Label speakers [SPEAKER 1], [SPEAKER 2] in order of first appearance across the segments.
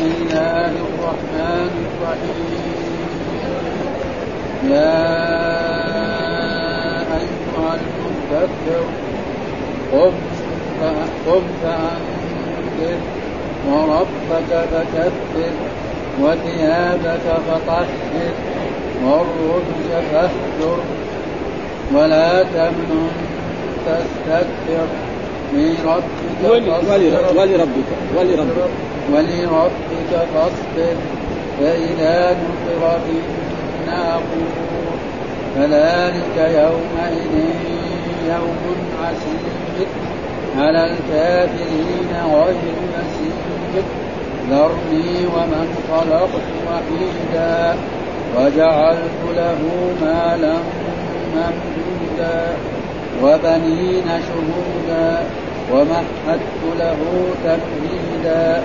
[SPEAKER 1] بسم الله الرحمن الرحيم. يا أيها المدثر قم قم فأنذر وربك فكبر وثيابك فطهر والرجز فاهجر ولا تمنن تستكبر. لربك
[SPEAKER 2] ولربك ولربك
[SPEAKER 1] ولربك فاصبر فإذا نقر في الناقور. فذلك يومئذ يوم عسير. على الكافرين غير مسير. ذرني ومن خلقت وحيدا وجعلت له مالا ممدودا وبنين شهودا ومهدت له تمهيدا.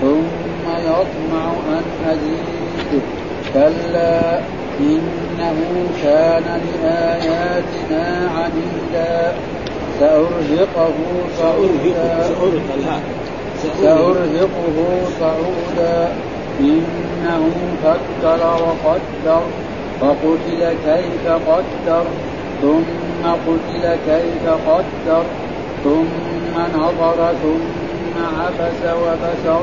[SPEAKER 1] ثم يطمع أن أزيد كلا إنه كان لآياتنا عنيدا سأرهقه صعودا سأرهقه صعودا إنه فكر وقدر. فقتل كيف قدر. ثم قتل كيف قدر. ثم نظر ثم عبس وبشر.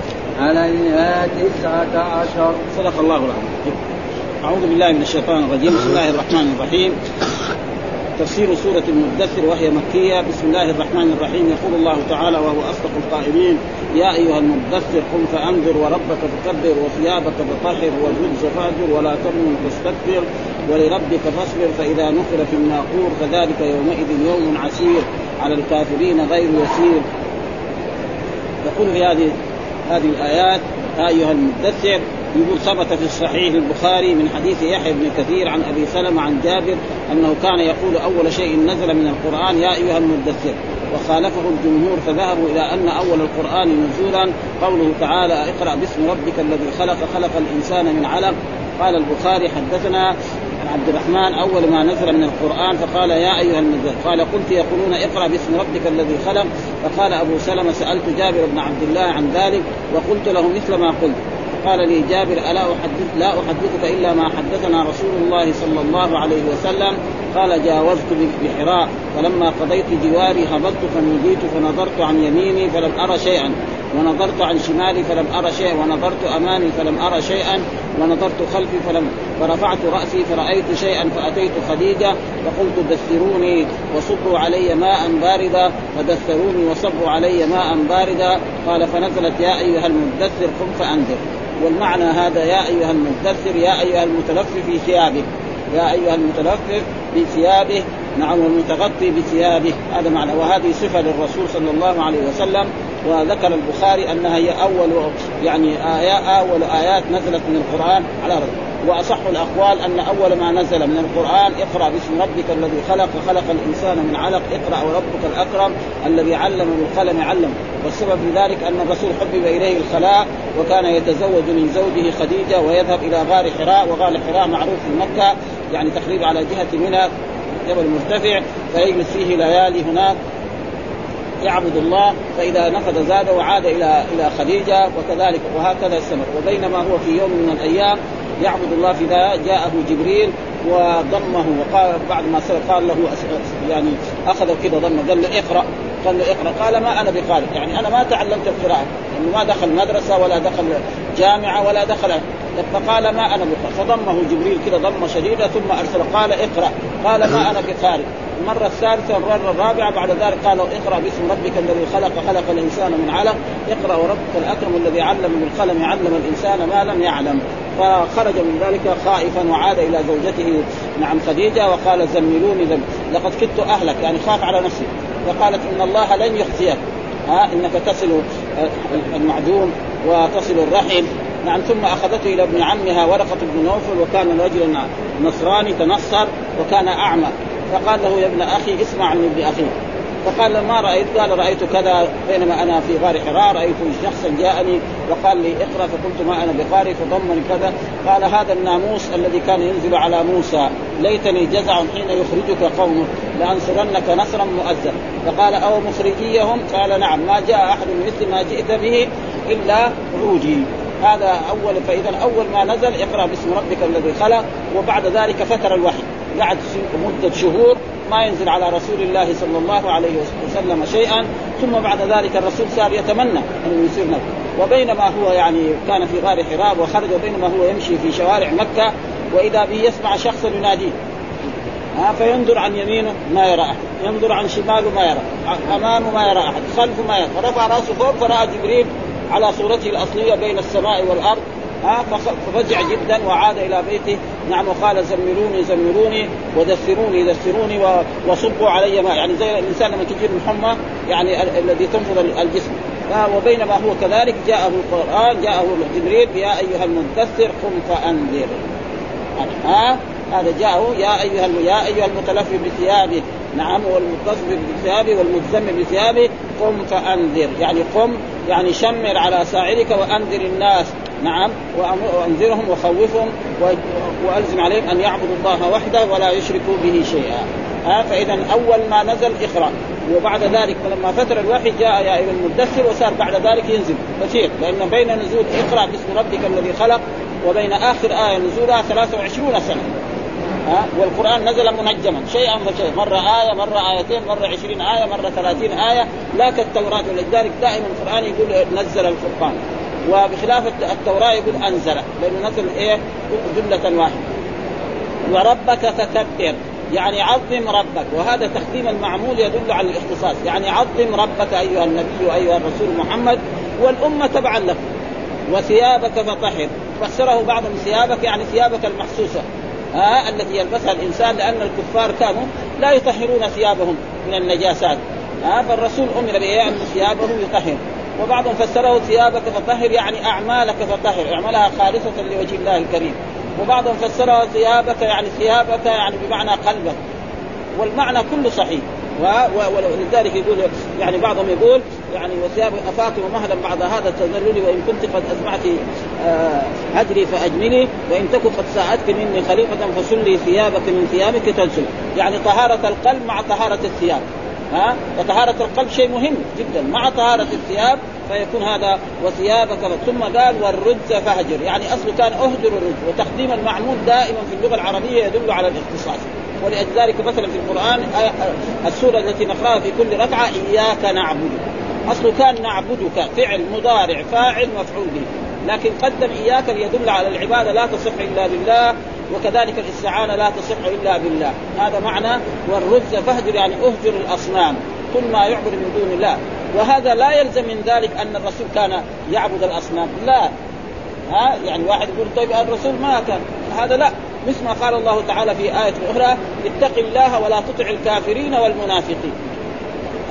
[SPEAKER 1] عليها تسعة عشر.
[SPEAKER 2] صدق الله العظيم. أعوذ بالله من الشيطان الرجيم. بسم الله الرحمن الرحيم. تفسير سورة المدثر وهي مكية. بسم الله الرحمن الرحيم. يقول الله تعالى وهو أصدق القائلين يا أيها المدثر قم فأنذر وربك فكبر وثيابك فطهر والرجز فاهجر ولا تمن تستكبر ولربك فاصبر فإذا نقر في الناقور فذلك يومئذ يوم عسير على الكافرين غير يسير. يقول في هذه هذه الآيات يا أيها المدثر يقول ثبت في الصحيح البخاري من حديث يحيى بن كثير عن أبي سلمة عن جابر أنه كان يقول أول شيء نزل من القرآن يا أيها المدثر. وخالفه الجمهور فذهبوا إلى أن أول القرآن نزولا. قوله تعالى اقرأ باسم ربك الذي خلق خلق الإنسان من علق. قال البخاري حدثنا عبد الرحمن أول ما نزل من القرآن فقال يا أيها المدثر قال قلت يقولون اقرأ باسم ربك الذي خلق فقال أبو سلمة سألت جابر بن عبد الله عن ذلك وقلت له مثل ما قلت. قال لي جابر ألا احدث لا أحدثك إلا ما حدثنا رسول الله صلى الله عليه وسلم؟ قال جاوزت بحراء فلما قضيت جواري هبطت فنوديت فنظرت عن يميني فلم ارى شيئا. ونظرت عن شمالي فلم أرى شيئا ونظرت أمامي فلم أرى شيئا ونظرت خلفي فلم فرفعت رأسي فرأيت شيئا فأتيت خديجة فقلت دثروني وصبوا علي ماء باردا فدثروني وصبوا علي ماء باردا قال فنزلت يا أيها المدثر قم فأنذر. والمعنى هذا يا أيها المدثر يا أيها المتلفف في ثيابك يا أيها المتلفف بثيابه نعم والمتغطي بثيابه. هذا معنى. وهذه صفة للرسول صلى الله عليه وسلم. وذكر البخاري أنها هي أول يعني آية أول آيات نزلت من القرآن على رجل. وأصح الأقوال أن أول ما نزل من القرآن اقرأ باسم ربك الذي خلق. خلق الإنسان من علق. اقرأ وربك الأكرم الذي علم بالقلم علم. والسبب في ذلك أن الرسول حبب إليه الخلاء وكان يتزوج من زوجه خديجة ويذهب إلى غار حراء. وغار حراء معروف في مكة يعني تقريبا على جهة منى. جبل مرتفع فيجلس فيه ليالي هناك. يعبد الله فإذا نفذ زاد وعاد إلى إلى خديجة وكذلك وهكذا استمر وبينما هو في يوم من الأيام يعبد الله في جاءه جبريل وضمه وقال بعد ما قال له يعني أخذ كذا ضمه قال له اقرأ. قال له اقرأ. قال ما أنا بقارئ. يعني أنا ما تعلمت القراءه يعني ما دخل مدرسة ولا دخل جامعة ولا دخل. فقال ما أنا بقارئ. فضمه جبريل كذا ضمة شديدة ثم ارسل قال اقرأ. قال ما أنا بقارئ. المرة الثالثة المرة الرابعة بعد ذلك قالوا اقرأ باسم ربك الذي خلق. خلق الإنسان من علق. اقرأ وربك الأكرم الذي علم بالقلم. علم الإنسان ما لم يعلم. فخرج من ذلك خائفا وعاد إلى زوجته. نعم خديجة. وقال زملوني لقد كدت أهلك. يعني خاف على نفسي. فقالت إن الله لن يخزيك. ها إنك تصل المعدوم وتصل الرحم. نعم ثم أخذته إلى ابن عمها ورقة بن نوفل وكان رجلا نصراني تنصر وكان أعمى. فقال له يا ابن أخي اسمع من ابن أخيك. فقال ما رأيت؟ قال رأيت كذا بينما أنا في غار حراء رأيت شخصا جاءني وقال لي اقرأ فقلت ما أنا بقارئ فضمني كذا. قال هذا الناموس الذي كان ينزل على موسى ليتني جزع حين يخرجك قومك لأنصرنك نصرا مؤزرا فقال أو مخرجيهم؟ قال نعم. ما جاء أحد مثل ما جئت به إلا عودي. هذا أول فإذا أول ما نزل اقرأ باسم ربك الذي خلق وبعد ذلك فتر الوحي. قعد مدة شهور ما ينزل على رسول الله صلى الله عليه وسلم شيئا ثم بعد ذلك الرسول صار يتمنى أن يصير نبي وبينما هو يعني كان في غار حراب وخرج وبينما هو يمشي في شوارع مكة وإذا به يسمع شخصا يناديه. ها فينظر عن يمينه ما يرى أحد. ينظر عن شماله ما يرى أمامه ما يرى أحد. خلفه ما يرى. فرفع رأسه فوق فرأى جبريل على صورته الأصلية بين السماء والأرض. ها ففزع جدا وعاد إلى بيته. نعم وقال زملوني زملوني ودثروني دثروني وصبوا علي ماء يعني زي الإنسان لما تجي الحمى يعني الذي تنفض الجسم. وبينما هو كذلك جاءه القرآن جاءه جبريل يا أيها المدثر قم فأنذر. ها هذا جاءه يا أيها يا أيها المتلفي بثيابه. نعم والمتصف بثيابه والمتزم بثيابه قم فأنذر. يعني قم يعني شمر على ساعرك وأنذر الناس. نعم وأنذرهم وخوفهم وألزم عليهم أن يعبدوا الله وحده ولا يشركوا به شيئا. ها فإذا أول ما نزل إقرأ. وبعد ذلك لما فتر الوحي جاء يا أيها المدثر وصار بعد ذلك ينزل. كثير لأن بين نزول إقرأ باسم ربك الذي خلق وبين آخر آية نزولها 23 سنة. ها والقرآن نزل منجما شيئا فشيئا. مرة آية مرة آيتين مرة 20 آية مرة 30 آية. لا كالتوراه ولذلك دائما القرآن يقول نزل الفرقان وبخلاف التوراة يقول أنزل لأنه نزل إيه؟ جملة واحدة. وربك فكبر يعني عظم ربك. وهذا تقديم المعمول يدل على الاختصاص. يعني عظم ربك أيها النبي وأيها الرسول محمد والأمة تبعا له وثيابك فطهر. فسره بعض من ثيابك يعني ثيابك المحسوسه ها التي يلبسها الإنسان لأن الكفار كانوا لا يطهرون ثيابهم من النجاسات. ها فالرسول أمر بان ثيابه يطهر. وبعضهم فسره ثيابك فطهر يعني أعمالك فطهر. اعملها خالصة لوجه الله الكريم. وبعضهم فسره ثيابك يعني ثيابك يعني بمعنى قلبك. والمعنى كله صحيح. ولذلك يقول يعني بعضهم يقول يعني وثياب افاطم مهلا بعد هذا التذلل وإن كنت قد أسمعت آه، هجري فأجملي وإن تكن قد ساعدت مني خليفة فسلي ثيابك من ثيابك تنسل. يعني طهارة القلب مع طهارة الثياب. ها؟ وطهارة القلب شيء مهم جدا. مع طهارة الثياب فيكون هذا وثيابك ثم قال والرز فهجر يعني اصله كان أهجر الرز وتقديم المعمول دائما في اللغة العربية يدل على الاختصاص. ولذلك مثلا في القرآن السورة التي نقرأها في كل ركعة إياك نعبد. اصله كان نعبدك. فعل مضارع فاعل مفعول به. لكن قدم إياك ليدل على العبادة لا تصح إلا بالله وكذلك الاستعانة لا تصح إلا بالله. هذا معنى والرز فاهجر يعني أهجر الأصنام كل ما يعبد من دون الله. وهذا لا يلزم من ذلك أن الرسول كان يعبد الأصنام. لا. ها؟ يعني واحد يقول طيب الرسول ما كان. هذا لا. مثل ما قال الله تعالى في آية أخرى اتق الله ولا تطع الكافرين والمنافقين.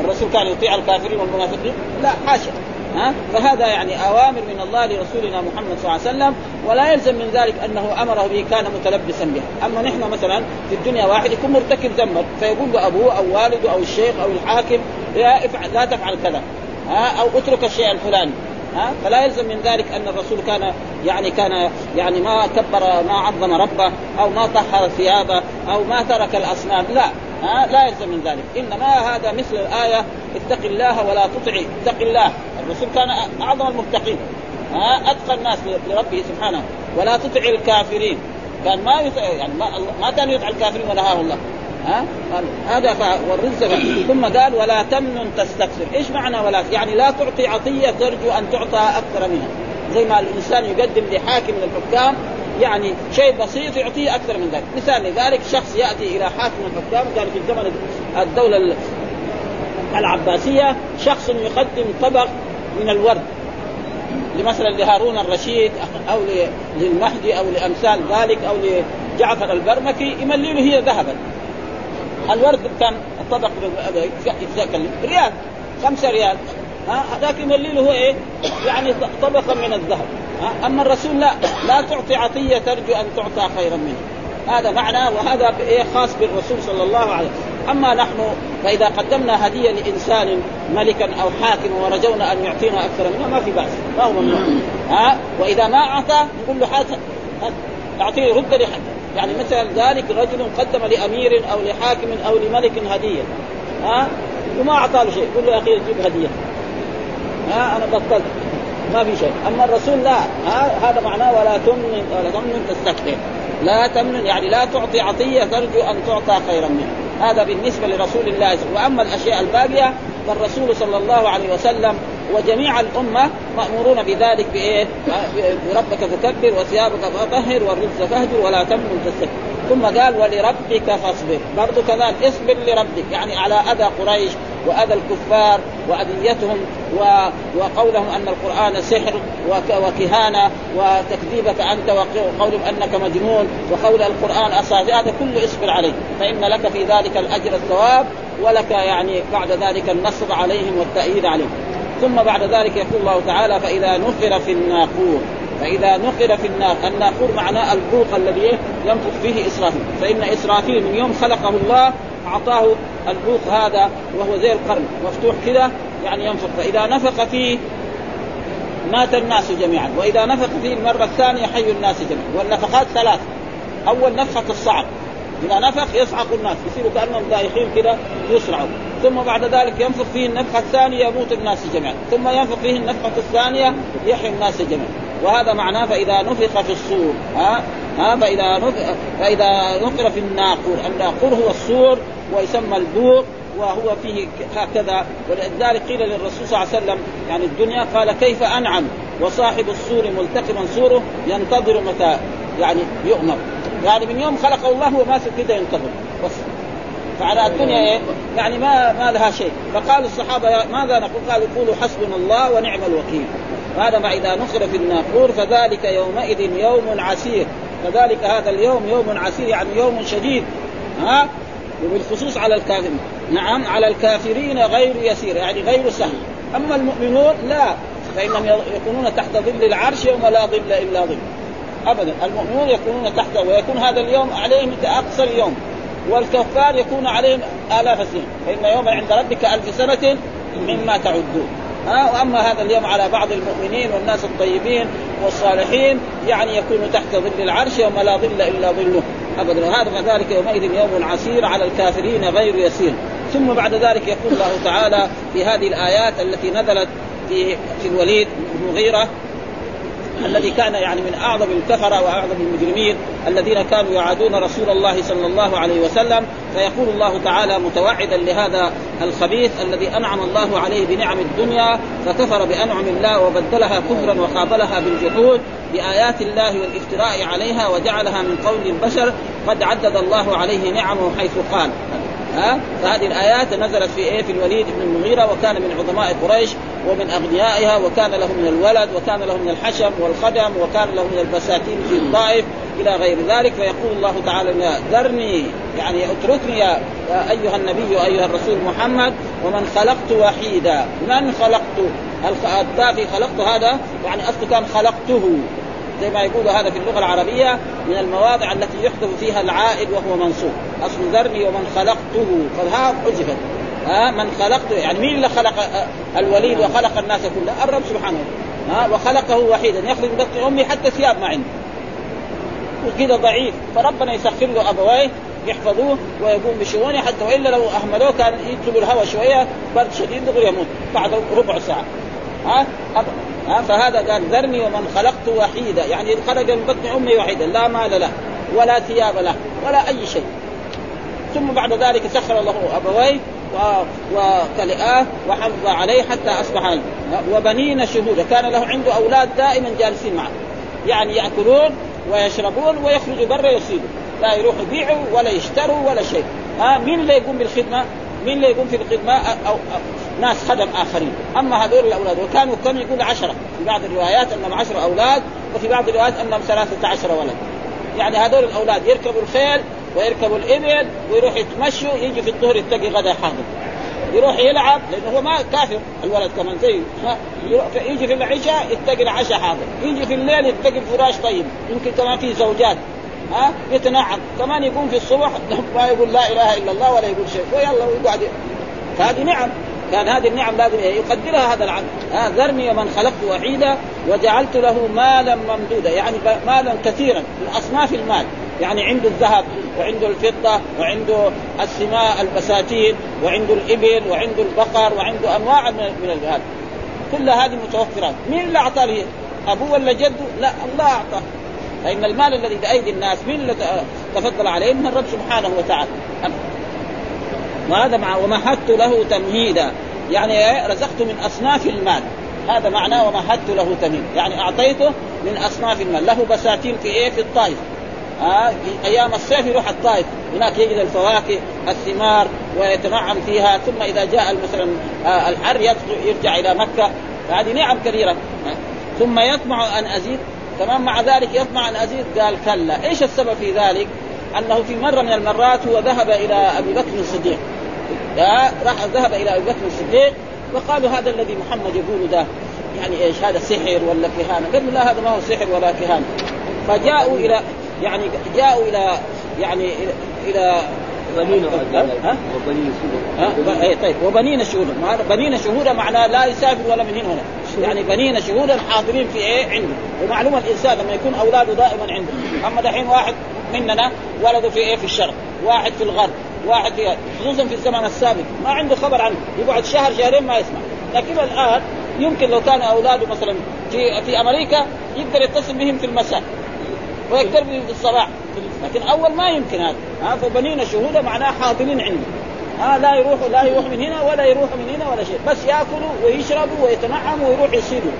[SPEAKER 2] الرسول كان يطيع الكافرين والمنافقين؟ لا. حاشا ها؟ فهذا يعني أوامر من الله لرسولنا محمد صلى الله عليه وسلم ولا يلزم من ذلك أنه أمره به كان متلبسا به، أما نحن مثلا في الدنيا واحد يكون مرتكب ذنبا فيقول له أبوه أو والده أو الشيخ أو الحاكم لا افعل لا تفعل كذا. ها؟ أو اترك الشيء الفلاني. ها؟ فلا يلزم من ذلك أن الرسول كان يعني كان يعني ما كبر ما عظم ربه أو ما طهر ثيابه أو ما ترك الأصنام. لا. ها لا يلزم من ذلك. إنما هذا مثل الآية اتق الله ولا تطع اتق الله. الرسول كان أعظم المتقين. ها أتقى الناس لربه سبحانه. ولا تطع الكافرين. كان ما يطع يعني ما, ما كان يطع الكافرين ونهاه الله ها؟ هذا والرزق. ثم قال ولا تمنن تستكثر. إيش معنى ولا يعني لا تعطي عطية ترجو أن تعطى أكثر منها. زي ما الإنسان يقدم لحاكم من الحكام يعني شيء بسيط يعطيه أكثر من ذلك، مثال لذلك شخص يأتي إلى حاكم الحكام كان في زمن الدولة العباسية شخص يقدم طبق من الورد لمثلا لهارون الرشيد أو للمهدي أو لأمثال ذلك أو لجعفر البرمكي يملي هي ذهبا. الورد كان الطبق ريال خمسة ريال. هذاك يملي له إيه؟ يعني طبقا من الذهب. أما الرسول لا لا تعطي عطية ترجو أن تعطى خيرا منه. هذا معنى وهذا خاص بالرسول صلى الله عليه وسلم. أما نحن فإذا قدمنا هدية لإنسان ملكا أو حاكم ورجونا أن يعطينا أكثر منها ما في بأس. ما هو ممنوع. ها؟ وإذا ما أعطى نقول له حاجة أعطيه رد لحد. يعني مثلا ذلك رجل قدم لأمير أو لحاكم أو لملك هدية. ها؟ وما أعطى له شيء يقول له يا أخي جيب هدية. ها؟ أنا بطلت. ما في شيء. أما الرسول لا. هذا معناه ولا تمن ولا تمن تستكثر لا تمن يعني لا تعطي عطية ترجو أن تعطى خيرا منها. هذا بالنسبة لرسول الله. وأما الأشياء الباقية فالرسول صلى الله عليه وسلم وجميع الأمة مأمورون بذلك بإيه؟ بربك فكبر وثيابك فطهر والرجز فاهجر ولا تمن تستكبر. ثم قال ولربك فاصبر. برضو كذلك اصبر لربك. يعني على أذى قريش. وأذى الكفار وأذيتهم و... وقولهم أن القرآن سحر وك... وكهانة وتكذيبك أنت وقولهم أنك مجنون وقول القرآن اساطير هذا كله اصبر عليه. فإن لك في ذلك الأجر الثواب ولك يعني بعد ذلك النصر عليهم والتأييد عليهم. ثم بعد ذلك يقول الله تعالى فإذا نفر في الناقور فإذا نقر في النار الناقور معناه البوق الذي ينفخ فيه إسرافيل. فإن إسرافيل من يوم خلقه الله أعطاه البوق هذا وهو زي القرن مفتوح كذا يعني ينفخ. فإذا نفخ فيه مات الناس جميعا وإذا نفخ فيه المرة الثانية حي الناس جميعا. والنفخات ثلاث. أول نفخة الصعق إذا نفخ يصعق الناس يصيروا كأنهم دايخين كذا يصرعوا. ثم بعد ذلك ينفخ فيه النفخة الثانية يموت الناس جميعا. ثم ينفخ فيه النفخة الثانية يحيي الناس جميعا. وهذا معناه فإذا نفخ في الصور ها؟ ها؟ فإذا نفخ فإذا نقر في الناقور الناقور هو الصور ويسمى البوق وهو فيه هكذا. ولذلك قيل للرسول صلى الله عليه وسلم يعني الدنيا قال كيف أنعم؟ وصاحب السور ملتقما سوره ينتظر متى؟ يعني يؤمر. يعني من يوم خلقه الله هو ماسك كده ينتظر. بس. فعلى الدنيا إيه؟ يعني ما ما لها شيء، فقال الصحابة ماذا نقول؟ قالوا قولوا حسبنا الله ونعم الوكيل. هذا ما إذا نصر في الناقور فذلك يومئذ يوم عسير، فذلك هذا اليوم يوم عسير يعني يوم شديد. ها؟ وبالخصوص على الكافرين، نعم على الكافرين غير يسير يعني غير سهل، أما المؤمنون لا فانهم يكونون تحت ظل العرش يوم لا ظل إلا ظل. ابدا المؤمنون يكونون تحت ويكون هذا اليوم عليهم أقصى اليوم. والكفار يكون عليهم آلاف السنين. فإن يوما عند ربك ألف سنة مما تعدون. ها وأما هذا اليوم على بعض المؤمنين والناس الطيبين والصالحين يعني يكون تحت ظل العرش يوم لا ظل إلا ظله. ابدا وهذا فذلك يومئذ يوم عسير على الكافرين غير يسير. ثم بعد ذلك يقول الله تعالى في هذه الآيات التي نزلت في في الوليد بن مغيره الذي كان يعني من أعظم الكفره وأعظم المجرمين الذين كانوا يعادون رسول الله صلى الله عليه وسلم فيقول الله تعالى متوعدا لهذا الخبيث الذي أنعم الله عليه بنعم الدنيا فكفر بأنعم الله وبدلها كفرا وقابلها بالجحود بآيات الله والافتراء عليها وجعلها من قول البشر قد عدد الله عليه نعمه حيث قال. ها؟ فهذه الآيات نزلت في إيه؟ في الوليد بن المغيرة وكان من عظماء قريش ومن أغنيائها وكان له من الولد وكان له من الحشم والخدم وكان له من البساتين في الطائف إلى غير ذلك. فيقول الله تعالى ذرني يعني اتركني يا أيها النبي ايها الرسول محمد ومن خلقت وحيدا. من خلقت؟ التاء في خلقت هذا؟ يعني أصله كان خلقته. زي ما يقول هذا في اللغة العربية من المواضع التي يحذف فيها العائد وهو منصوب. أصل ذرني ومن خلقته فالها حذفت ها من خلقته يعني مين اللي خلق الوليد وخلق الناس كلها؟ الرب سبحانه. ها وخلقه وحيدا يخرج من بطن أمي حتى ثياب ما عنده. وكذا ضعيف. فربنا يسخر له أبويه يحفظوه ويقوم بشؤونه حتى وإلا لو أهملوه كان يدخلوا الهواء شوية برد شديد يموت بعد ربع ساعة. ها؟ ها فهذا قال ذرني ومن خلقت وحيدا. يعني خرج من بطن أمي وحيدا لا مال له ولا ثياب له ولا أي شيء. ثم بعد ذلك سخر له أبويه وكلئاه وحفظ عليه حتى أصبح وبنين شهودا كان له عنده أولاد دائما جالسين معه. يعني يأكلون ويشربون ويخرجوا برا يصيدوا. لا يروحوا يبيعوا ولا يشتروا ولا شيء. ها مين اللي يقوم بالخدمة؟ مين اللي يقوم في الخدمة؟ أو ناس خدم آخرين، أما هذول الأولاد وكانوا كم يقول عشرة، في بعض الروايات أنهم عشره أولاد وفي بعض الروايات أنهم ثلاثة عشر ولد. يعني هذول الأولاد يركبوا الخيل ويركبوا الإبل ويروحوا يتمشوا يجي في الظهر يتقي غدا حاضر. يروح يلعب لأنه هو ما كافر الولد كمان زي يجي في العشاء يتقي العشاء حاضر يجي في الليل يتقي الفراش طيب. يمكن كمان في زوجات ها يتنعم. كمان يقوم في الصبح ما يقول لا إله إلا الله ولا يقول شيء. ويلا ويقعد. فهذه نعم. كان هذه النعم لازم يقدرها هذا العبد. ها ذرني ومن خلقت وحيدا وجعلت له مالا ممدودا يعني مالا كثيرا من اصناف المال. يعني عنده الذهب وعنده الفضة وعنده السماء البساتين وعنده الإبل وعنده البقر وعنده أنواع من هذا كل هذه متوفرات. مين اللي أعطاه أبوه ولا جده؟ لا الله أعطاه. فإن المال الذي بأيدي الناس مين اللي تفضل عليه؟ من الرب سبحانه وتعالى. وهذا مع ومهدت له تمهيدا. يعني رزقت من أصناف المال. هذا معناه ومهدت له تمهيد. يعني أعطيته من أصناف المال. له بساتين في إيه؟ في الطائف. آه أيام الصيف يروح الطائف. هناك يجد الفواكه الثمار ويتنعم فيها. ثم إذا جاء مثلا آه الحر يرجع إلى مكة. هذه نعم كثيره ثم يطمع أن أزيد. كمان مع ذلك يطمع أن أزيد. قال كلا. إيش السبب في ذلك؟ أنه في مرة من المرات هو ذهب إلى أبي بكر الصديق. راح ذهب إلى أبي بكر الصديق وقالوا هذا الذي محمد يقوله ده يعني إيش هذا سحر ولا كهانة؟ قال لا هذا ما هو سحر ولا كهانة. فجاءوا إلى يعني جاءوا إلى يعني إلى
[SPEAKER 3] بنين
[SPEAKER 2] ها؟
[SPEAKER 3] وبنين
[SPEAKER 2] ها؟ اي طيب وبنين شهودا بنين شهودا معناه لا يسافر ولا من هنا ولا. يعني بنين شهودا حاضرين في إيه؟ عنده. ومعلومه الإنسان لما يكون أولاده دائما عنده. أما دحين واحد مننا ولده في إيه؟ في الشرق واحد في الغرب. واحد خصوصا في الزمن السابق. ما عنده خبر عنه. يقعد شهر شهرين ما يسمع. لكن الآن يمكن لو كان أولاده مثلا في في أمريكا يقدر يتصل بهم في المساء. ويقدر في الصباح. لكن أول ما يمكن هذا. ها فبنينا شهودا معناه حاضرين عنده ها لا يروحوا لا يروح من هنا ولا يروح من هنا ولا شيء. بس يأكلوا ويشربوا ويتنعموا ويروح يصيدوا.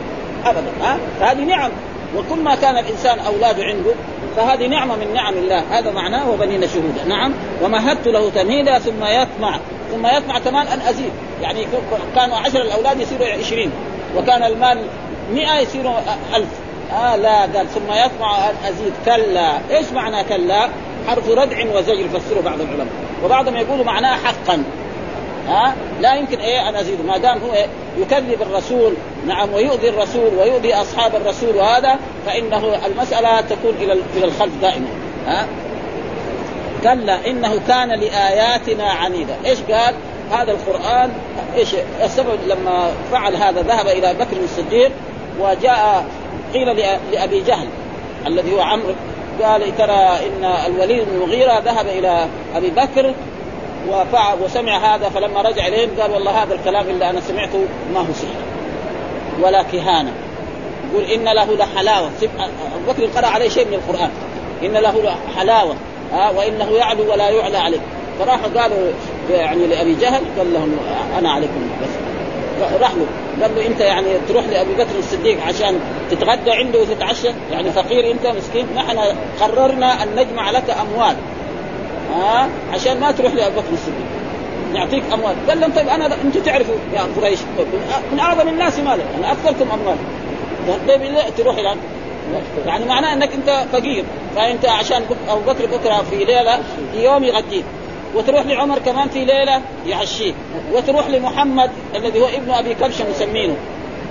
[SPEAKER 2] ابدا. ها فهذه نعم. وكل ما كان الإنسان اولاده عنده فهذه نعمة من نعم الله. هذا معناه وبنينا شهودا. نعم. ومهدت له تمهيدا ثم يطمع. ثم يطمع كمان أن أزيد. يعني كانوا عشر الأولاد يصيروا عشرين. وكان المال مئة يصيروا ألف. آه لا قال ثم يطمع أن أزيد. كلا. إيش معنى كلا؟ حرف ردع وزجر يفسره بعض العلماء. وبعضهم يقولوا معناه حقا. ها؟ لا يمكن إيه أن ازيد ما دام هو يكذب الرسول نعم ويؤذي الرسول ويؤذي أصحاب الرسول وهذا فإنه المسألة تكون إلى إلى الخلف دائما. ها؟ كلا إنه كان لآياتنا عنيدا. إيش قال؟ هذا القرآن إيش السبب لما فعل هذا؟ ذهب إلى بكر الصديق وجاء قيل لأبي جهل الذي هو عمرو قال ترى إن الوليد المغيرة ذهب إلى أبي بكر وفعل وسمع هذا فلما رجع إليهم قال والله هذا الكلام اللي أنا سمعته ما هو سحر ولا كهانة. يقول إن له لحلاوة. أبو بكر قرأ عليه شيء من القرآن. إن له حلاوه ها وإنه يعلو ولا يعلى عليه. فراحوا قالوا يعني لأبي جهل قال لهم أنا عليكم بس. راح له قال له أنت يعني تروح لأبي بكر الصديق عشان تتغدى عنده وتتعشى؟ يعني فقير أنت مسكين؟ نحن قررنا أن نجمع لك أموال. ها؟ عشان ما تروح لابي بكر الصديق. نعطيك أموال. قال لهم طيب أنا أنتم تعرفوا يا قريش؟ من أعظم الناس مالا أنا أكثركم أموال. طيب تروح الان يعني معناه إنك أنت فقير. فأنت عشان أبو بكر بكرة في ليلة في يوم يغديك. وتروح لعمر كمان في ليلة يعشيه وتروح لمحمد الذي هو ابن أبي كبشه مسمينه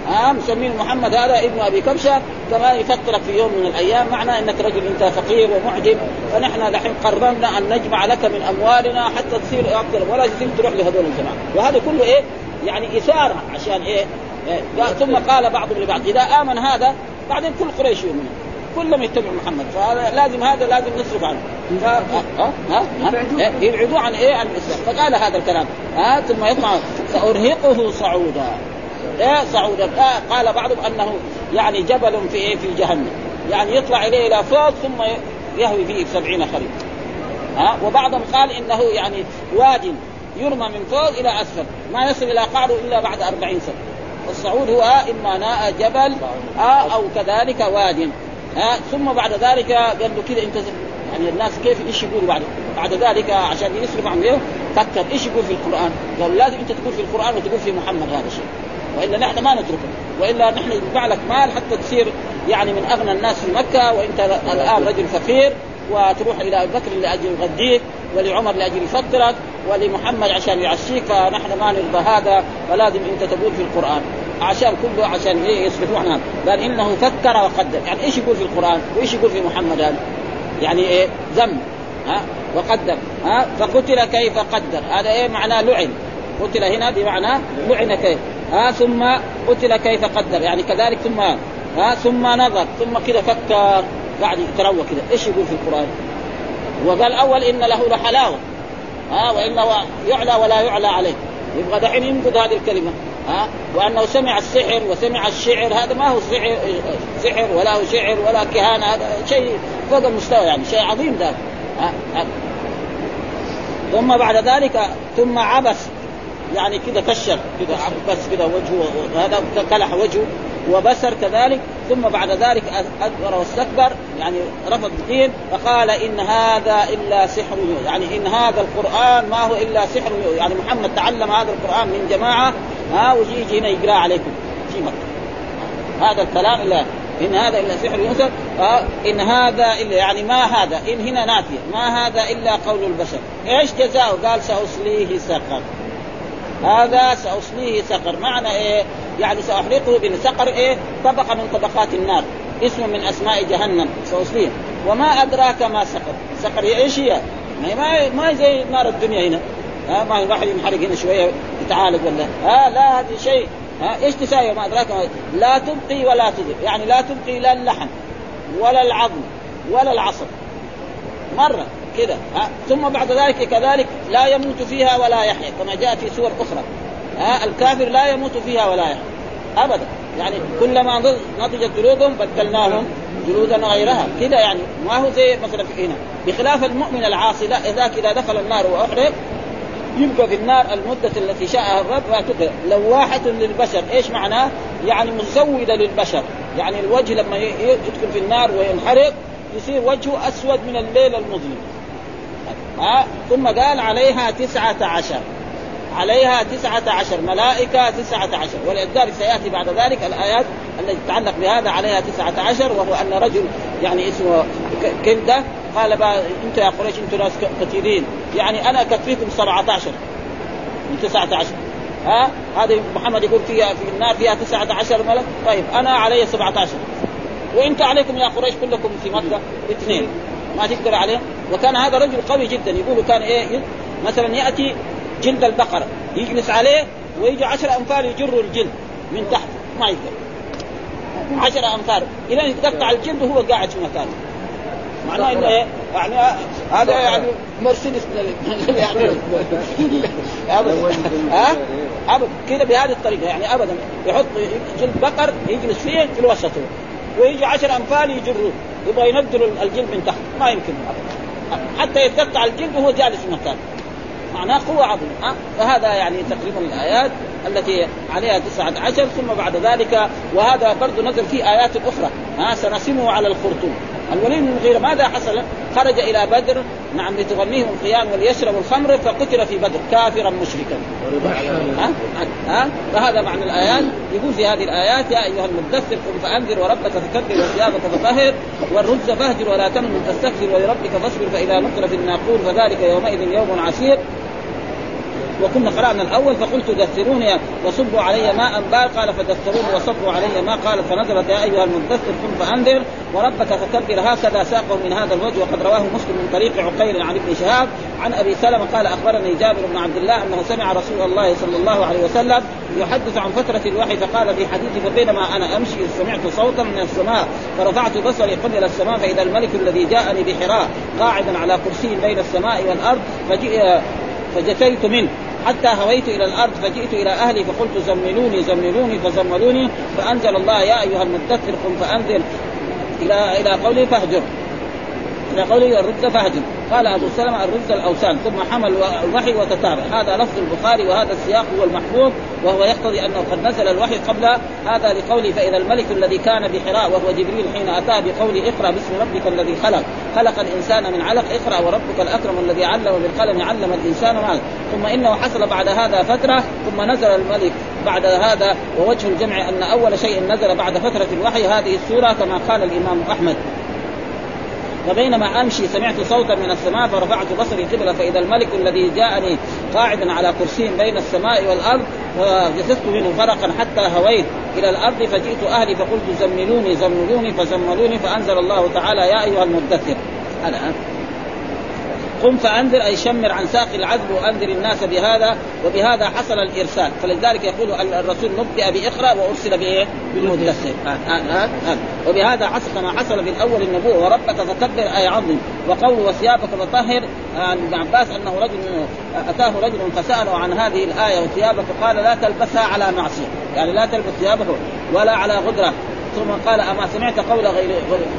[SPEAKER 2] ها مسمين محمد هذا ابن أبي كبشة كمان يفطرك في يوم من الأيام معنى إنك رجل أنت فقير ومعجب فنحن دحين قررنا أن نجمع لك من أموالنا حتى تصير أفضل ولا تصير تروح لهذول الجماعة. وهذا كله إيه؟ يعني إثارة عشان إيه؟ إيه؟ ثم قال بعضهم لبعض إذا آمن هذا بعدين كل قريش يؤمنون كلهم يتبعوا محمد فلازم هذا لازم نصرف عنه. ف... ها؟ ها؟ ها؟ يبعدوا عن إيه؟ عن الإسلام. فقال هذا الكلام. ها؟ ثم يطمع سأرهقه صعودا. صعودا آه قال بعضهم أنه يعني جبل في إيه في جهنم. يعني يطلع إليه إلى فوق ثم يهوي فيه سبعين خريف ها وبعضهم قال إنه يعني واد يرمى من فوق إلى أسفل. ما يصل إلى قعره إلا بعد أربعين سنة. الصعود هو إما ناء جبل آه أو كذلك واد. ها ثم بعد ذلك قال له كذا انت يعني الناس كيف إيش يقولوا بعد؟ بعد ذلك عشان يصرف عن فكر إيش يقول في القرآن؟ قال لازم أنت تقول في القرآن وتقول في محمد هذا الشيء. وإلا نحن ما نتركه وإلا نحن نجمع لك مال حتى تصير يعني من أغنى الناس في مكة وإنت الآن رجل فقير وتروح إلى أبي بكر لأجل يغديك ولعمر لأجل يفطرك ولمحمد عشان يعشيك فنحن ما نرضى هذا فلازم أنت تقول في القرآن. عشان كله عشان إيه يصرفوا عن هذا. قال إنه فكر وقدر. يعني إيش يقول في القرآن؟ وإيش يقول في محمد هذا؟ يعني إيه؟ ذم ها؟ وقدر. ها؟ فقتل كيف قدر. هذا إيه معناه لعن. قتل هنا بمعنى لعن كيف. ها ثم قتل كيف قدر. يعني كذلك ثم ها ثم نظر ثم كذا فكر. قاعد يتروى كذا. إيش يقول في القرآن؟ وقال أول إن له لحلاوه ها وإنه يعلى ولا يعلى عليه. يبغى دحين ينقض هذه الكلمة. ها وأنه سمع السحر وسمع الشعر. هذا ما هو سحر سحر ولا هو شعر ولا كهانة. هذا شيء فوق المستوى يعني شيء عظيم ذاك ها. ثم بعد ذلك ثم عبس. يعني كذا كشر كذا بس كذا وجهه هذا كلح وجهه وبسر كذلك. ثم بعد ذلك أدبر واستكبر يعني رفض الدين فقال إن هذا إلا سحر يعني إن هذا القرآن ما هو إلا سحر يعني محمد تعلم هذا القرآن من جماعة ها ويجي هنا يقرأ عليكم في مكة. هذا الكلام إلا إن هذا إلا سحر يوسف آه إن هذا إلا يعني ما هذا؟ إن هنا نافية ما هذا إلا قول البشر. إيش جزاؤه قال سأصليه سقر هذا سأصليه سقر. معنى إيه؟ يعني سأحرقه بالسقر إيه؟ طبقة من طبقات النار. اسم من أسماء جهنم. سأصليه. وما أدراك ما سقر. سقر إيش هي؟ ما ما زي نار الدنيا هنا. ها؟ ما الواحد ينحرق هنا شوية يتعالج ولا ها؟ لا هذا شيء. ها؟ إيش تساوي؟ ما أدراك لا تبقي ولا تذر يعني لا تبقي لا اللحم ولا العظم ولا العصب. مرة. كذا ثم بعد ذلك كذلك لا يموت فيها ولا يحيا كما جاء في سور أخرى ها؟ الكافر لا يموت فيها ولا يحيا أبدا. يعني كلما نضجت جلودهم بدلناهم جلودا غيرها كذا يعني ما هو زي مثلا في هنا. بخلاف المؤمن العاصي لا اذا إذا دخل النار وأحرق يبقى في النار المدة التي شاءها الرب وتقرأ لواحة للبشر. إيش معناه؟ يعني مزودة للبشر. يعني الوجه لما يدخل في النار وينحرق يصير وجهه أسود من الليل المظلم. ها؟ ثم قال عليها تسعة عشر. عليها تسعة عشر. ملائكة تسعة عشر. ولذلك سيأتي بعد ذلك الآيات التي تتعلق بهذا عليها تسعة عشر وهو أن رجل يعني اسمه كلدة. قال أنت يا قريش أنتم ناس كثيرين يعني أنا أكفيكم 17 من 19 ها؟ هذه محمد يقول فيها في النار فيها 19 ملك. طيب أنا علي 17 وانت عليكم يا قريش كلكم في مكة. اثنين. ما تقدر عليهم وكان هذا رجل قوي جدا. يقول كان إيه مثلا يأتي جلد البقرة يجلس عليه ويجي 10 امثال يجروا الجلد من تحت ما يقدر. 10 امثال إلى يتقطع الجلد وهو قاعد في مكانه. معناه إنه إيه؟ يعني هذا يعني مرسيدس يعني ابدا. ها؟ ابدا. كذا بهذه الطريقة يعني ابدا. يحط جلد بقر يجلس فيه في الوسط. ويجي عشر امثال يجروه يبغى ينزلوا الجلد من تحت. ما يمكن. حتى يتقطع الجلد وهو جالس في مكانه معناه قوة عظيمة أه؟ فهذا يعني تقريبا الآيات التي عليها تسعة عشر ثم بعد ذلك وهذا برضه نزل في آيات أخرى أه؟ سنسمه على الخرطوم الوليد بن المغيرة ماذا حصل؟ خرج إلى بدر نعم لتغنيهم القيام وليشربوا الخمر فقتل في بدر كافرا مشركا. ها؟ ها؟ فهذا معنى الآيات. يقول في هذه الآيات يا أيها المدثر قم فأنذر وربك فكبر وثيابك فطهر والرجز فاهجر ولا تمن تستكثر ولربك فاصبر فإذا نقر في الناقور فذلك يومئذ يوم عسير. وكنا قرأنا الأول فقلت دثروني وصبوا علي ماء بال قال فدثروني وصبوا علي ماء. قال فنزلت يا أيها المدثر قم فأنذر. وربك فكبر. هكذا ساقه من هذا الوجه. وقد رواه مسلم من طريق عقيل عن ابن شهاب عن أبي سلمة قال أخبرني جابر بن عبد الله أنه سمع رسول الله صلى الله عليه وسلم يحدث عن فترة الوحي فقال في حديث فبينما أنا أمشي سمعت صوتا من السماء فرفعت بصري قبل السماء فإذا الملك الذي جاءني بحراء قاعدا على كرسي بين السماء والأرض فجثيت منه. حتى هويت إلى الأرض فجئت إلى أهلي فقلت زملوني زملوني فزملوني فأنزل الله يا أيها المدثر قم فأنزل إلى إلى قوله فاهجر. إلى قوله الرز فاهجر. قال أبو سلمة الرز الأوثان ثم حمل الوحي وتتابع. هذا لفظ البخاري وهذا السياق هو المحفوظ وهو يقتضي أنه قد نزل الوحي قبل هذا لقوله فإذا الملك الذي كان بحراء وهو جبريل حين أتاه بقول اقرأ باسم ربك الذي خلق. خلق الإنسان من علق اقرأ وربك الأكرم الذي علم بالقلم علم الإنسان ما. ثم إنه حصل بعد هذا فترة ثم نزل الملك بعد هذا ووجه الجمع أن أول شيء نزل بعد فترة الوحي هذه السورة كما قال الإمام أحمد. فبينما أمشي سمعت صوتا من السماء فرفعت بصري قبلة فإذا الملك الذي جاءني قاعدا على كرسي بين السماء والأرض فجسست منه فرقا حتى هويت إلى الأرض فجئت أهلي فقلت زملوني زملوني فزملوني فأنزل الله تعالى يا أيها المدثر. قم فأنذر أي شمر عن ساق العذب وأنذر الناس بهذا وبهذا حصل الإرسال. فلذلك يقول الرسول نبئ باقرا وأرسل بإيه؟ بالمدثر. وبهذا حصل ما حصل في الأول النبوة. وربك فكبر أي عظم وقول وثيابك فطهر. عن ابن عباس أنه رجل أتاه رجل فسأله عن هذه الآية وثيابك قال لا تلبسها على معصية. يعني لا تلبس ثيابك ولا على غدرة. ثم قال أما سمعت قول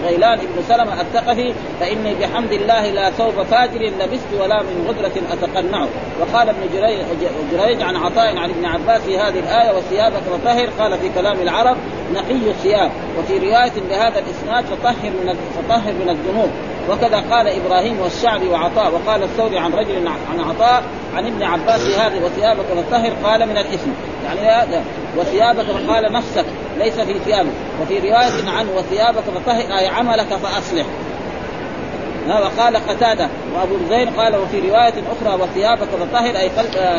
[SPEAKER 2] غيلان بن سلمة الثقفي فإني بحمد الله لا ثوب فاجر لبست ولا من غدرة اتقنع وقال ابن جريج عن عطاء عن ابن عباس في هذه الآية وثيابك فطهر قال في كلام العرب نقي الثياب. وفي رواية بهذا الإسناد فطهر من فطهر من الذنوب. وكذا قال إبراهيم والشعبي وعطاء. وقال الثوري عن رجل عن عطاء عن ابن عباس هذه وثيابك فطهر قال من الإثم. يعني وثيابك فقال نفسك ليس في ثيابك وفي رواية عنه وثيابك فطهر أي عملك فأصلح. وقال قتادة وأبو الزين قال وفي رواية أخرى وثيابك فطهر أي,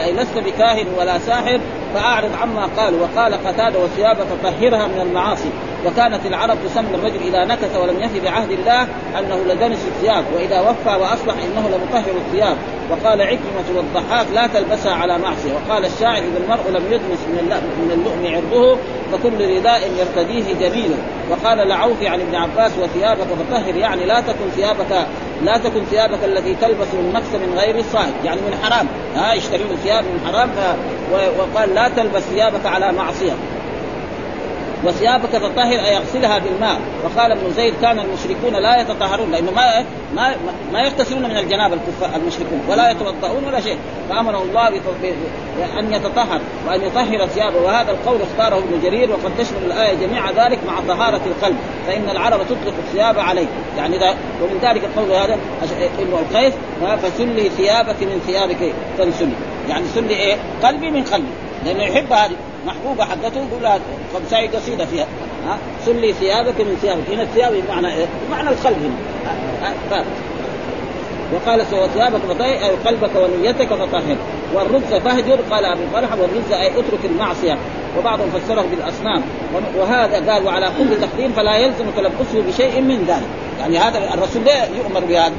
[SPEAKER 2] أي لست بكاهن ولا ساحر فأعرض عما قال وقال قتادة وثيابك طهرها من المعاصي وكانت العرب تسمي الرجل إذا نكث ولم يفي بعهد الله أنه لدنس الثياب وإذا وفى واصلح إنه لمطهر الثياب وقال عكرمة والضحاك لا تلبسها على معصية وقال الشاعر إذا المرء لم يدنس من اللؤم عرضه فكل رداء يرتديه جميل وقال لعوفي عن ابن عباس وثيابك فطهر يعني لا تكن ثيابك لا تكن ثيابك التي تلبس المكس من غير الصائد يعني من حرام. ها يشترون ثياب من حرام وقال لا تلبس ثيابك على معصية. وثيابك تطهر أي يغسلها بالماء. وقال ابن زيد كان المشركون لا يتطهرون لأنه ما ما ما يغتسلون من الكفار المشركون ولا يتوضؤون ولا شيء. فأمره الله أن يتطهر وأن يطهر ثيابه. وهذا القول اختاره ابن جرير وقد تشمل الآية جميع ذلك مع طهارة القلب. فإن العرب تطلق الثياب عليه. يعني ذا ومن ذلك القول هذا ابن القيس فسلي ثيابك من ثيابك فانسلي يعني سلي إيه؟ قلبي من قلبي. لأنه يحب هذه محبوبة حقته يقول لها خمساي قصيده فيها. ها؟ سلي ثيابك من ثيابك هنا الثياب بمعنى إيه؟ بمعنى القلب هنا. وقال سوى ثيابك فطهر اي قلبك ونيتك فطهر والرجز فهجر قال أبي طلحة. والرجز أي اترك المعصية. وبعضهم فسره بالأصنام. وهذا قال وعلى كل تقديم فلا يلزم تلبسه بشيء من ذلك. يعني هذا الرسول ليه يؤمر بهذا؟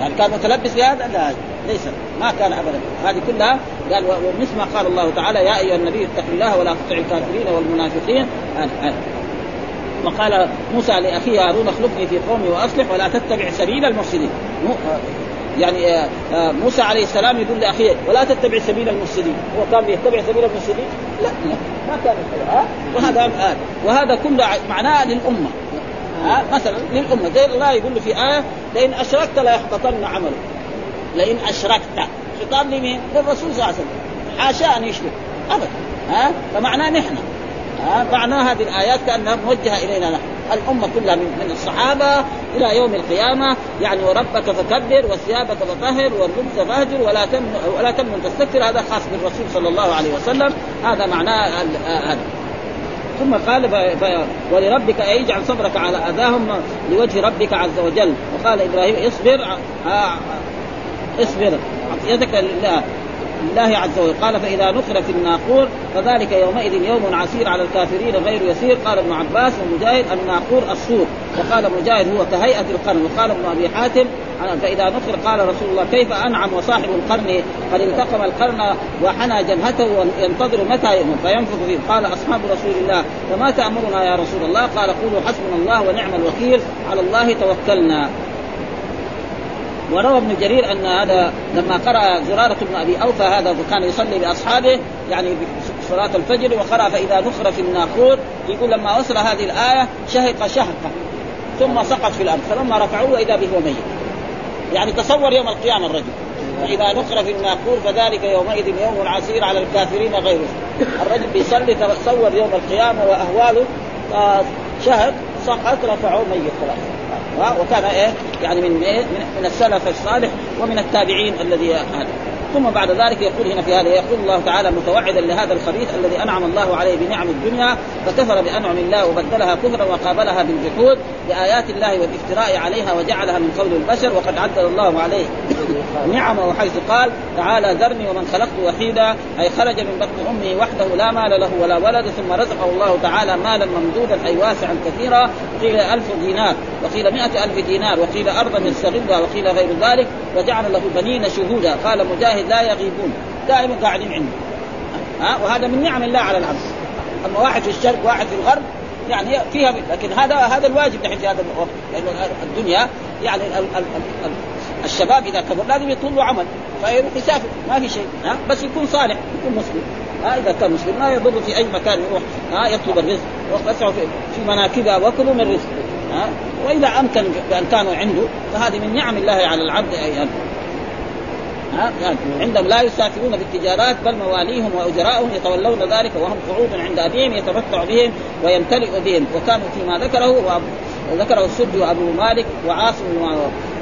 [SPEAKER 2] يعني كان متلبس بهذا؟ لا ليس. ما كان ابدا. هذه كلها قال ومثل ما قال الله تعالى يا أيها النبي اتق الله ولا تطع الكافرين والمنافقين. وقال موسى لأخيه هارون اخلفني في قومي وأصلح ولا تتبع سبيل المفسدين. يعني آه، آه، موسى عليه السلام يقول لأخيه ولا تتبع سبيل المفسدين. هو كان بيتبع سبيل المفسدين؟ لا لا ما كان وهذا آه وهذا كله معناه للأمة. ها مثلا للامه زي الله يقول له في آية لئن أشركت ليحبطن عملك. لئن أشركت. خطاب لمين؟ للرسول صلى الله عليه وسلم. حاشا أن يشرك. ابدا. ها؟ فمعناه نحن. ها؟ معناه هذه الآيات كانها موجهه إلينا نحن. الأمة كلها من, الصحابة إلى يوم القيامة. يعني وربك فكبر وثيابك فطهر والرجز فاهجر ولا تمن ولا تمن تستكثر. هذا خاص بالرسول صلى الله عليه وسلم. هذا معناه هذا. ثم قال ف... ولربك أن يجعل صبرك على أذاهم لوجه ربك عز وجل. وقال إبراهيم اصبر اصبر. يدك لله لله عز وجل. قال فإذا نقر في الناقور فذلك يومئذ يوم عسير على الكافرين غير يسير. قال ابن عباس ومجاهد الناقور الصور وقال مجاهد هو كهيئة القرن. وقال ابن أبي حاتم فإذا نقر قال رسول الله كيف أنعم وصاحب القرن؟ قد التقم القرن وحنى جبهته وينتظر متى فينفخ فيه. قال أصحاب رسول الله فما تأمرنا يا رسول الله؟ قال قولوا حسبنا الله ونعم الوكيل على الله توكلنا. وروى ابن جرير أن هذا لما قرأ زرارة بن أبي أوفى هذا وكان يصلي بأصحابه يعني صلاة الفجر وقرأ فإذا نخر في الناقور يقول لما وصل هذه الآية شهق شهقه ثم سقط في الأرض فلما رفعوه إذا به ميت. يعني تصور يوم القيامة الرجل. فإذا نخر في الناقور فذلك يومئذ يوم عسير على الكافرين غيره. الرجل بيصلي تصور يوم القيامة وأهواله شهد سقط رفعوه ميت خلاص. وكان إيه؟ يعني من إيه؟ من, السلف الصالح ومن التابعين الذي هذا ثم بعد ذلك يقول هنا في هذا يقول الله تعالى متوعدا لهذا الخبيث الذي أنعم الله عليه بنعم الدنيا فكفر بأنعم الله وبدلها كفرا وقابلها بالجحود بآيات الله والافتراء عليها وجعلها من قول البشر وقد عدل الله عليه نعمه حيث قال تعالى ذرني ومن خلقت وحيدا أي خرج من بطن أمه وحده لا مال له ولا ولد ثم رزقه الله تعالى مالا ممدودا أي واسعا كثيرا قيل ألف دينار وقيل مئة ألف دينار وقيل أرضا يستغلها وقيل غير ذلك وجعل له بنين شهودا قال مجاهد لا يغيبون دائما قاعدين عنده ها؟ وهذا من نعم الله على العبد أما واحد في الشرق واحد في الغرب يعني فيها لكن هذا هذا الواجب نحن في هذا الوقت. لأنه الدنيا يعني ال ال ال الشباب إذا كبر لازم له عمل فيروح يسافر ما في شيء ها؟ بس يكون صالح يكون مسلم. ها؟ إذا كان مسلم ما يضر في أي مكان يروح ها؟ يطلب الرزق واسعوا في, في مناكبها وكلوا من رزق ها؟ وإذا أمكن بأن كانوا عنده فهذه من نعم الله على العبد يعني عندهم لا يسافرون بالتجارات بل مواليهم وأجراؤهم يتولون ذلك وهم قعود عند أبيهم يتمتع بهم ويمتلئ بهم. وكانوا فيما ذكره وذكره السد وابو مالك وعاصم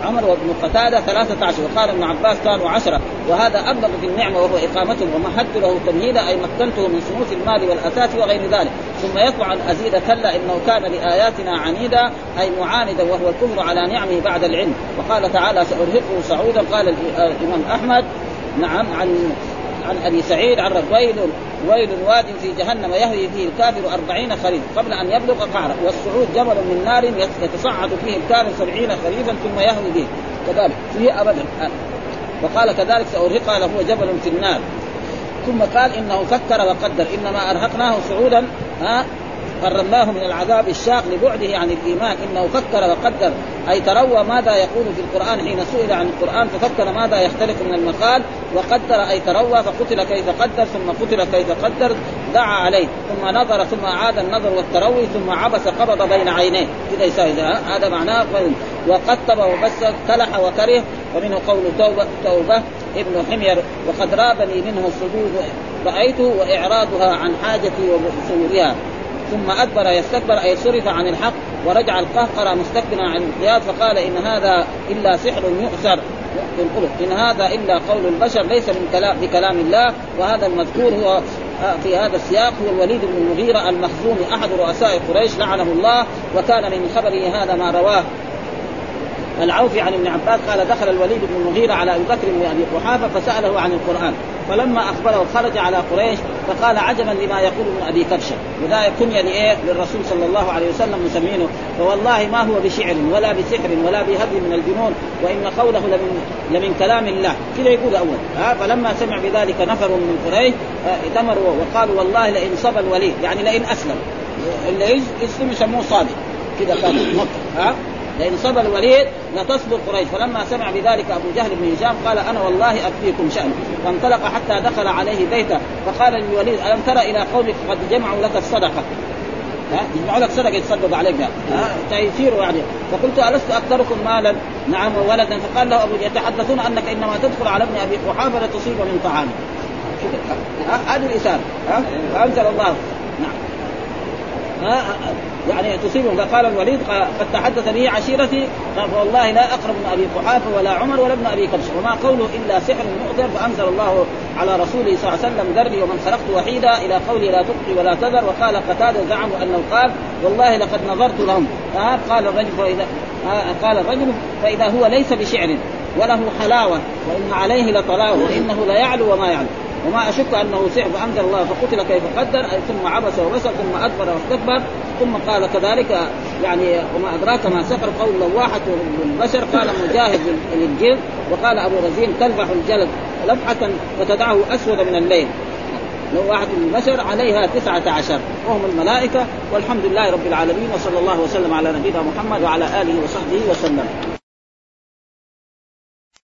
[SPEAKER 2] عمر وابن قتادة ثلاثة عشر. وقال ابن عباس كانوا عشرة. وهذا أبلغ في النعمة وهو إقامتهم ومهدت له تمهيدا أي مكنته من صنوف المال والأثاث وغير ذلك. ثم يطلع أن أزيد كلا إنه كان لآياتنا عنيدا أي معاندا وهو الكفر على نعمه بعد العلم. وقال تعالى سأرهقه صعودا. قال الإمام أحمد نعم عن عن أبي سعيد عن ويل ويل واد في جهنم يهوي فيه الكافر أربعين خريف قبل أن يبلغ قعره والصعود جبل من نار يتصعد فيه الكافر سبعين خريفا ثم يهوي به. كذلك فيه أبدا. وقال كذلك سأرهقها له جبل في النار. ثم قال إنه فكر وقدر إنما أرهقناه صعودا ها؟ قربناه من العذاب الشاق لبعده عن الإيمان. إنه فكر وقدر. أي تروى ماذا يقول في القرآن حين سئل عن القرآن ففكر ماذا يختلف من المقال. وقدر أي تروى فقتل كيف قدر ثم قتل كيف قدر دعا عليه. ثم نظر ثم عاد النظر والتروي ثم عبس قبض بين عينيه. كذا يساوي هذا معناه وقتب وبس كلح وكره. ومنه قول توبة توبة ابن حمير. وقد رابني منه الصدود رأيته وإعراضها عن حاجتي وصورها ثم ادبر يستكبر أي صرف عن الحق ورجع القهقرة مستكبرا عن القياد فقال إن هذا إلا سحر يؤثر إن هذا إلا قول البشر ليس من كلام بكلام الله وهذا المذكور هو في هذا السياق هو الوليد بن المغيرة المخزومي أحد رؤساء قريش لعنه الله وكان من خبره هذا ما رواه العوفي عن ابن عباس قال دخل الوليد بن المغيرة على أبي بكر بن أبي قحافة فسأله عن القرآن. فلما أخبره خرج على قريش فقال عجبا لما يقول ابن أبي كبشة. وذا كنية لإيه للرسول صلى الله عليه وسلم مسمينه. فوالله ما هو بشعر ولا بسحر ولا بهدي من الجنون وإن قوله لمن, لمن كلام الله. كذا يقول أول. ها؟ فلما سمع بذلك نفر من قريش ائتمروا وقالوا والله لئن صبى الوليد يعني لئن أسلم. اللي يسلم يسموه صادق. كذا كان ها؟ لئن صبى الوليد لتصبر قريش. فلما سمع بذلك أبو جهل بن هشام قال أنا والله أكفيكم شأن. فانطلق حتى دخل عليه بيته فقال للوليد ألم ترى إلى قومك قد جمعوا لك الصدقة؟ ها؟ يجمعوا لك صدقة يتصدق عليك. ها؟ تيسير يعني. فقلت ألست أكثركم مالا؟ نعم وولدا. فقال له أبو يتحدثون أنك إنما تدخل على ابن أبي قحافه لتصيب من طعامه هذه الاثاره ها؟ فأنزل الله. نعم. يعني تصيبهم فقال الوليد قد تحدث به عشيرتي فوالله لا أقرب من أبي قحافة ولا عمر ولا ابن أبي كبش وما قوله إلا سحر مؤثر فأنزل الله على رسوله صلى الله عليه وسلم ذرني ومن خلقت وحيدا إلى قوله لا تبقي ولا تذر وقال قتادة زعموا أنه قال والله لقد نظرت لهم. قال الرجل فاذا قال الرجل فإذا هو ليس بشعر وله حلاوة وإن عليه لطلاوة وإنه ليعلو وما يعلو. وما أشك أنه سحر فأنزل الله فقتل كيف قدر ثم عبس وبسر ثم أدبر واستكبر. ثم قال كذلك يعني وما أدراك ما سحر قول لواحة البشر قال مجاهد للجلد وقال أبو رزين تلفح الجلد لفحة فتدعه أسود من الليل. لواحة البشر عليها تسعة عشر. وهم الملائكة والحمد لله رب العالمين وصلى الله وسلم على نبينا محمد وعلى آله وصحبه وسلم.